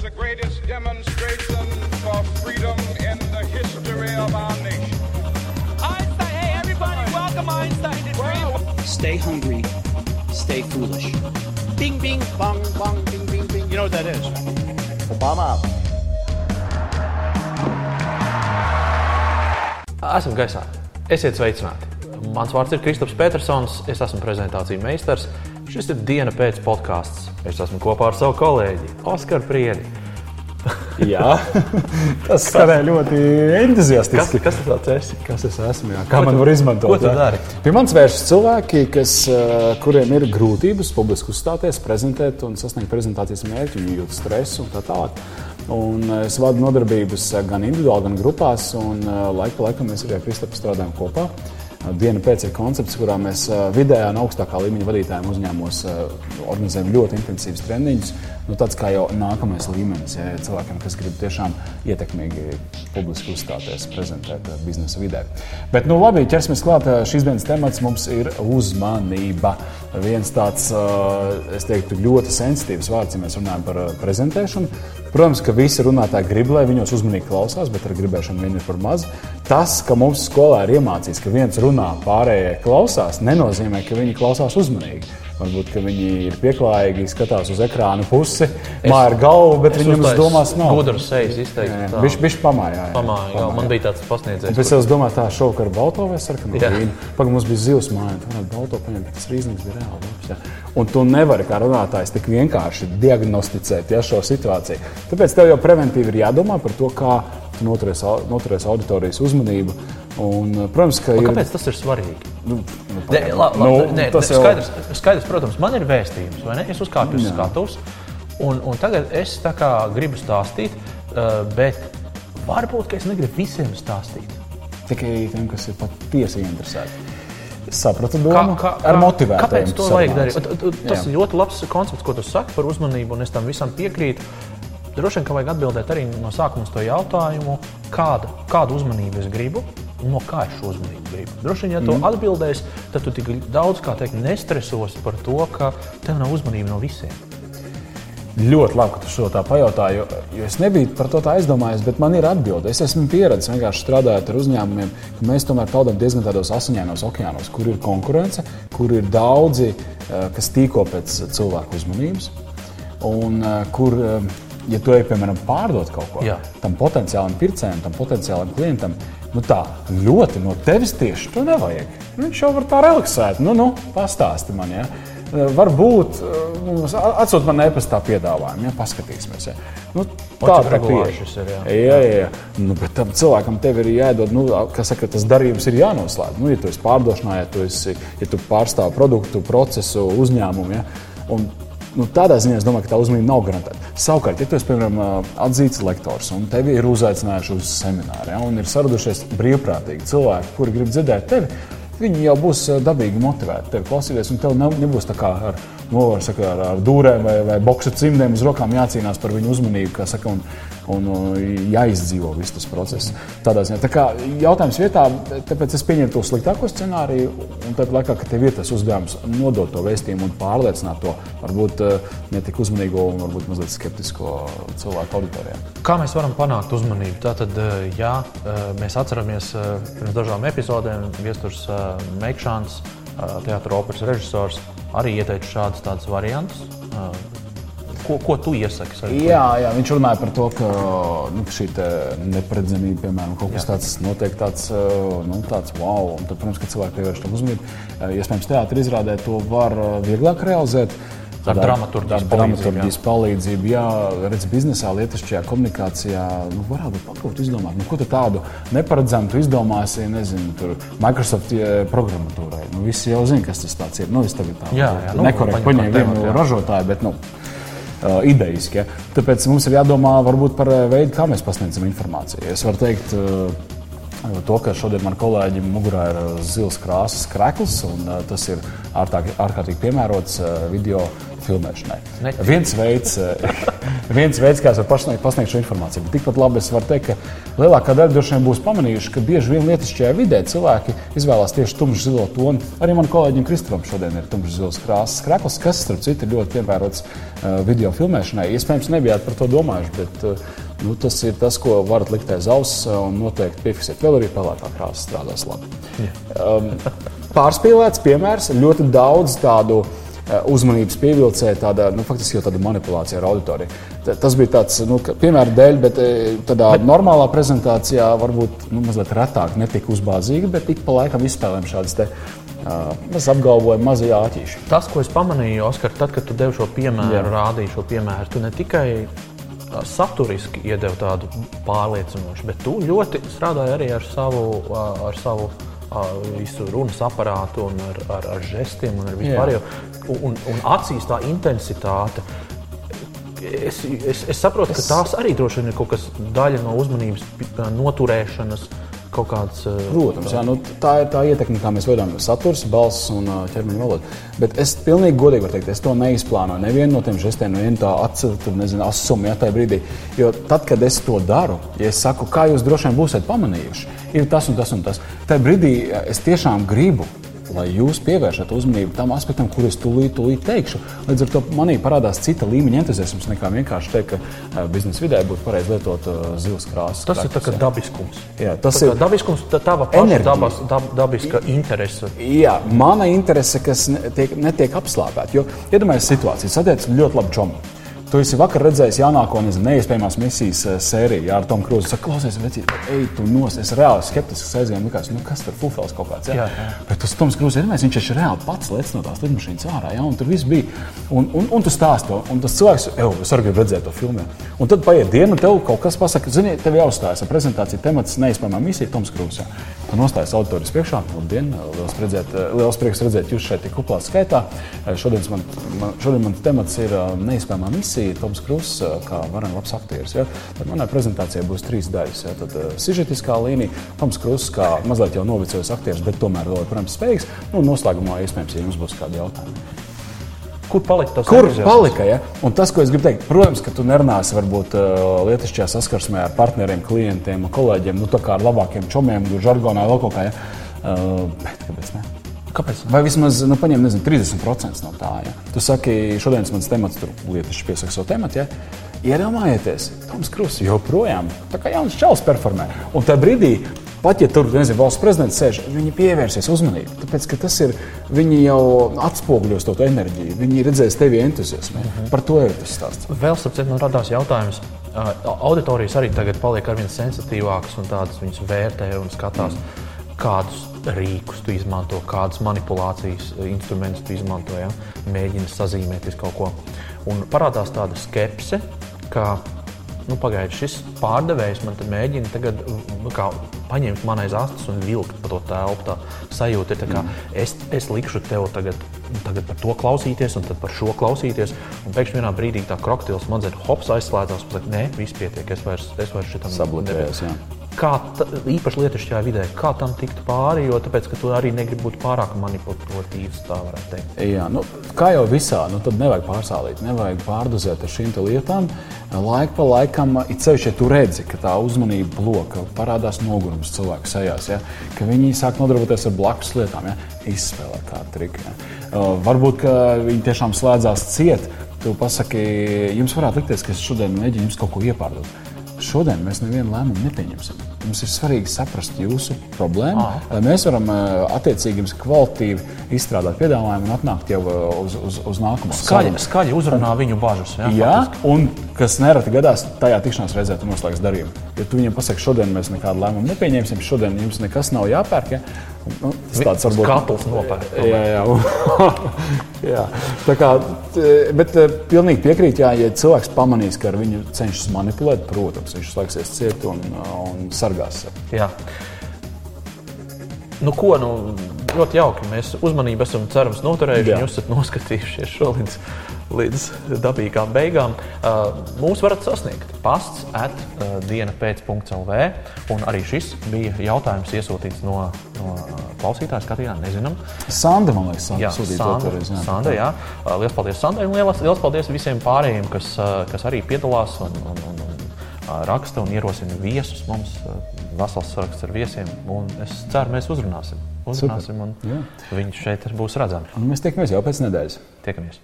It's the greatest demonstration for freedom in the history of our nation. Einstein, hey everybody, welcome Einstein to Dream. Stay hungry, stay foolish. Bing, bing, bong, bong, bing, bing, bing. You know what that is? Obama. Esam gaisā. Esiet sveicināti. Mans vārds ir Kristaps Petersons. Es esmu prezentāciju meistars. Šis ir diena pēc podkāsts. Es esmu kopā ar savu kolēģi Oskaru Priedi. Jā, tas skanēja ļoti Kas, entuziastiski. kas tas tāds ir? Kas es esmu? Jā? Kā man var izmantot? ko tu dari? Pie manis vēršas cilvēki, kas, eh, kuriem ir grūtības publiski uzstāties, prezentēt un sasniegt prezentācijas mērķi, viņi jūt stresu un tā tālāk. Un eh, es vadu nodarbības eh, gan individuāli, gan grupās, un laika pa laikam mēs arī ar Kristapu strādājam kopā. Eh, Diena pēc ir koncepts, kurā mēs vidējā un augstākā līmeņa vadītājiem uzņēmumos organizējam ļoti intensīvus treniņus. Nu, tāds kā jau nākamais līmenis, ja cilvēkiem, kas grib tiešām ietekmīgi publiski uzstāties, prezentēt biznesa vidē. Bet, nu, labi, ķersimies klāt. Šīs dienas temats mums ir uzmanība. Viens tāds, es teiktu, ļoti sensitīvs vārds, ja mēs runājam par prezentēšanu. Protams, ka visi runātāji grib, lai viņos uzmanīgi klausās, bet ar gribēšanu vien ir par maz. Tas, ka mums skolā ir iemācīts, ka viens runā, pārējie klausās, nenozīmē, ka viņi klausās uzmanīgi. Varbūt viņi ir pieklājīgi, skatās uz ekrāna pusi, māja ar galvu, bet viņiem uz domās nav. Gudrs sejas izteikti. Viņš bija pamājā. jā. Pamāja, jā, man bija tāds pasniedzējs. Bet es domāju, tā šovakar balto vai sarkanu vīnu. Pagaidām mums bija zivs māja, tā varētu balto paņemt, bet tas rīznieks bija reāli. labs, jā. Un tu nevari kā runātājs tik vienkārši diagnosticēt ja, šo situāciju. Tāpēc tev jau preventīvi ir jādomā par to, kā tu noturēsi au- noturēsi auditorijas uzmanību. Un, protams, ka ir. Kāpēc tas ir svarīgi? Nu, nu, pagaidi. la, la, Nu, nē, tas nē, jau- skaidrs, skaidrs, protams, man ir vēstījums, vai ne? Es uzkāpu uz skatuves, un, un tagad es kā gribu stāstīt, uh, bet varbūt es negribu visiem stāstīt. Tikai tiem, kas ir patiesi interesēti. Es sapratu, domu, ar motivētiem. Kāpēc to vajag darīt? Tas ir ļoti labs koncepts, ko tu saki par uzmanību, un es tam visam piekrītu. Droši vien, ka vajag atbildēt arī no sākuma uz to jautājumu, kāda, kādu uzmanību es gribu. No kā es šo uzmanību gribu? Droši vien, ja tu mm. atbildēsi, tad tu tik daudz teikt, nestresos par to, ka tev nav uzmanība no visiem. Ļoti labi, ka tu šo tā pajautāji, jo, jo es nebiju par to tā aizdomājies, bet man ir atbilde. Es esmu pieredzējis vienkārši strādājot ar uzņēmumiem, ka mēs tomēr peldam diezgan tādos asiņainos okeānos, kur ir konkurence, kur ir daudzi, eh, kas tīko pēc cilvēku uzmanības. Un eh, kur, eh, ja tu ej, piemēram, pārdot kaut ko Jā. tam potenciālam pircējam, tam potenciālam klientam, nu tā ļoti no tevis tieši to nevajag. Viņš jau var tā relaksēt, nu, nu pastāsti man. Ja? Varbūt uh, atsūtīt man e-pastā piedāvājumu, ja paskatīsimies. Ja. Nu, tā tā pieeja. ir, jā. Jā, jā, jā. Nu, bet tam cilvēkam tev ir jādod, nu, kas saka, tas darījums ir jānoslēdz. Nu, ja tu esi pārdošanā, ja tu, esi, ja tu pārstāvi produktu, procesu, uzņēmumu. Ja, un, Nu, tādā ziņā es domāju, ka tā uzmanība nav garantēta. Savukārt, ja tu esi piemēram atzīts lektors un tevi ir uzaicinājuši uz semināru, ja, un ir saradušies brīvprātīgi cilvēki, kuri grib dzirdēt tevi, viņi jau būs dabīgi motivēti tevi klausīties, un tev nebūs tā kā ar, nu, var saka, ar, ar dūrēm vai, vai boksa cimdiem uz rokām jācīnās par viņu uzmanību, kā saka, un, un uh, jāizdzīvo viss tas process. Tādā ziņā. Tā kā jautājums vietā, tāpēc es pieņemu to sliktāko scenāriju, un tad laikā, kad tev ir tas uzdevums nodot to vēstījumu un pārliecināt to varbūt uh, netik uzmanīgo un varbūt mazliet skeptisko cilvēku auditorijā. Kā mēs varam panākt uzmanību? Tātad, eh, jā, mēs atceramies pirms dažām epizodēm, Viestures Meikšāns, teātris operas režisors, arī ieteica šādus variantus. Eh, Ko, ko tu iesaki? Jā, jā, viņš runāja par to, ka nu, šī neparedzamība, piemēram, kaut kas tāds notiek, tāds, uh, nu, tāds wow. Un tad, protams, ka cilvēki pievērš tam uzmanību. Uh, Iespējams, teātris izrādē to var uh, vieglāk realizēt. Ar ar palīdzību, palīdzību. Jā, redz, biznesā, lietišķajā komunikācijā nu, varētu ko izdomāt. Nu, ko tādu neparedzamu tu izdomāsi, nezinu, tur Microsoft eh, programmatūrai. Nu, visi jau zina, kas tas ir. Nu, tā Jā, jā, nu, nekorekti kā vienu jā. ražotāju, bet nu, uh, idejiski. Ja? Tāpēc mums ir jādomā varbūt par veidu, kā mēs pasniedzam informāciju. Es varu teikt, uh, To, ka šodien man kolēģim mugurā ir zils krāsas krekls, un tas ir ārkārtīgi piemērots video filmēšanai. Neticu. Viens veids, eh, viens veids, kā es varu pasniegt, pasniegt šo informāciju. Bet tikpat labi es varu teikt, ka lielākā daļa droši vien būs pamanījuši, ka bieži vien lietišķajā vidē cilvēki izvēlās tieši tumšu zilo toni. Arī manam kolēģim Kristofam šodien ir tumšs zils krāsas krekls, kas, starp citu, ir ļoti piemērots uh, video filmēšanai. Iespējams, nebijāt par to domājuši, bet uh, nu, tas ir tas, ko varat likt aiz auss uh, un noteikti piefiksēt. Vēl arī pelēkā krāsa strādās labi. Um, pārspīlēts piemērs, ļoti daudz tādu eh, uzmanības pievilcēja tāda, nu, faktiski jau tāda manipulācija ar auditoriju. Ta- Tas bija tāds, nu, piemēra dēļ, bet eh, tādā bet... normālā prezentācijā varbūt nu, mazliet retāk, ne tik uzbāzīgi, bet ik pa laikam izspēlējam šādas te. Uh, mēs apgalvojam, mazie āķīši. Tas, ko es pamanīju, Oskar, tad, kad tu devi šo piemēru, Jā. Rādīji šo piemēru, tu ne tikai saturiski iedevi tādu pārliecinošu, bet tu ļoti strādāji arī ar savu, ar savu visu runas aparātu, un ar, ar, ar žestiem un ar vispārējo. Un, un, acīs tā intensitāte. Es, es, es saprotu, ka tās arī droši vien ir kaut kas daļa no uzmanības noturēšanas, kaut kāds. ā, Protams, jā, nu, tā ir tā ietekme, kā mēs veidojam saturs, balss un ā, ķermeņa valodu. Bet es pilnīgi godīgi varu teikt, es to neizplānoju. Nevienu no tiem žestiem, nevienu tā atceru, nezinu, asumu, ja tajā brīdī. Jo tad, kad es to daru, ja es saku, kā jūs droši vien būsiet pamanījuši, ir tas un tas un tas. Tajā brīdī ā, es tiešām gribu. Lai jūs pievēršat uzmanību tam aspektam, kur es tūlīt, tūlīt teikšu. Līdz ar to manī parādās cita līmeņa entuziasms nekā vienkārši teikt, ka biznesa vidē būtu pareizi lietot ā, zilas krāsas. Tas ir tā kā jā. dabiskums. Jā, tas tā ir- dabiskums, tā tava paša dabas, dab, dabiska interese. Jā, mana interese, kas netiek, netiek apslāpēta. Jo iedomājieties situāciju, satiec ļoti labu čomu. Tu esi vakar redzējis jaunāko, nezinu, neiespējamās misijas eh, sēriju jā, ar Tomu Krūzu. Saka, klausies, vecīt, ej, tu nos. Es reāli skeptisks aizgāju, likās, nu kas tur fufels kaut kāds. Jā, Jā, jā. Bet tas Toms Krūzs, iedomājieties, viņš taču reāli pats lec no tās lidmašīnas ārā, jā, un tur viss bija. Un, un, un tu stāsti to, un tas cilvēks, jau, es arī gribu redzēt to filmu. Un tad paiet diena, un tev kaut kas pasaka, zini, tev jāuzstājas ar prezentāciju temats neiespējamā misija Toms Krūzs. jā. Tu nostājas auditorijas priekšā, labdien, liels, redzēt, liels prieks redzēt jūs šeit tik kuplā skaitā. Šodien man, man, šodien man temats ir ā, neizspējamā misija, Toms Krūzs, kā varam labs aktieris. Ja? Tad manai prezentācijai būs trīs daļas. Ja? Tad ā, sižetiskā līnija, Toms Krūzs, kā mazliet jau novecojis aktieris, bet tomēr vēl joprojām spējīgs. Nu, noslēgumā, iespējams, ja jums būs kādi jautājumi. Kur palika tas Kur entuziasms? palika? Ja? Un tas, ko es gribu teikt, protams, ka tu nerunāsi varbūt uh, lietišķajā saskarsmē ar partneriem, klientiem, kolēģiem, nu tā kā ar labākiem čomiem, žargonā vēl kaut kā. Ja? Uh, bet kāpēc ne? Kāpēc? Vai vismaz nu, paņem, nezinu, 30% no tā. Ja? Tu saki, šodienas mans temats, tur lietišķi piesaka savu tematu. Ja? Iedomājieties, Toms Krūss joprojām tā kā jauns čels performē. Un tajā brīdī, pat ja tur nezinu, valsts prezidents sēž, viņi pievērsies uzmanību. Tāpēc, ka tas ir, viņi jau atspoguļos to enerģiju, viņi redzēs tevi entuziasmu. Par to ir tas stāsts. Vēl sapcīt, man radās jautājums. Auditorijas arī tagad paliek ar vien sensitīvākas un tādas viņas vērtē un skatās, mm. kādus rīkus tu izmanto, kādas manipulācijas instrumentus tu izmanto, ja? mēģini sazīmēties kaut ko. Un parādās tāda skepse, ka nu, pagaidiet, šis pārdevējs man mēģina tagad nu, kā, paņemt man aiz astes un vilkt pa to telpu. Tā sajūta ir, tā kā es, es likšu tev tagad, tagad par to klausīties, un tad par šo klausīties. Un pēkšņi vienā brīdī tā krokodils smadzenes hops aizslēdzās, un nē, viss pietiek, es vairs, es vairs šitam Sabloķējies, jā. Kā īpaši lietišķajā vidē, kā tam tikt pāri, jo tāpēc, ka tu arī negribi būt pārāk manipulatīvs, tā varētu teikt. Jā, nu, kā jau visā, nu, tad nevajag pārsālīt, nevajag pārdozēt ar šīm lietām. Laika pa laikam, it sevišķi, ja tu redzi, ka tā uzmanība bloka parādās nogurums cilvēku sejās, ja, ka viņi sāk nodarboties ar blakus lietām, ja, izspēlēt kādu triku. Ja. Uh, varbūt ka viņi tiešām slēdzās ciet. Tu pasaki, jums varētu likties, ka es šodien mēģinu jums kaut ko iepārdot. Šodien mēs nevienu lēmumu nepieņemsim. Mums ir svarīgi saprast jūsu problēmu, Aha. lai mēs varam eh, attiecīgi jums kvalitīvi izstrādāt piedāvājumu un atnākt jau eh, uz, uz, uz nākamo Skaļi, sarunu. skaļi uzrunā viņu bažas. Jā, Jā, faktiski. un kas nereti gadās, tajā tikšanās reizē tu noslēdz darījumu. Ja tu viņam pasaki, šodien mēs nekādu lēmumu nepieņemsim, šodien jums nekas nav jāpērk, ja? Nu, tas tāds varbūt Skatls nopērk. Jā, jā. jā. Tā kā, bet eh, pilnīgi piekrīt, jā, ja cilvēks pamanīs, ka ar viņu cenšas manipulēt, protams, viņš slēgsies ciet un, un sargās sevi. Jā. Nu, ko, nu, ļoti jauki. Mēs uzmanību esam cerams noturējuši, Jā. jūs esat noskatījušies šo līdz, līdz dabīgām beigām. Uh, mūs varat sasniegt pasts at uh, diena pēc.lv. Un arī šis bija jautājums iesūtīts no, no klausītāja skatījumā. Nezinām. Sanda, man liekas, Jā, sūtīja to Sandra, toreiz, jā. Sandra, jā. Uh, Lielas paldies Sandrai un lielas, liels paldies visiem pārējiem, kas, kas arī piedalās un, un, un, un raksta un ierosina viesus mums. Vesels saraksts ar viesiem. Un es ceru, mēs uzrunāsim. Un Jā. viņi šeit būs redzami. Un mēs tiekamies jau pēc nedēļas. Tiekamies!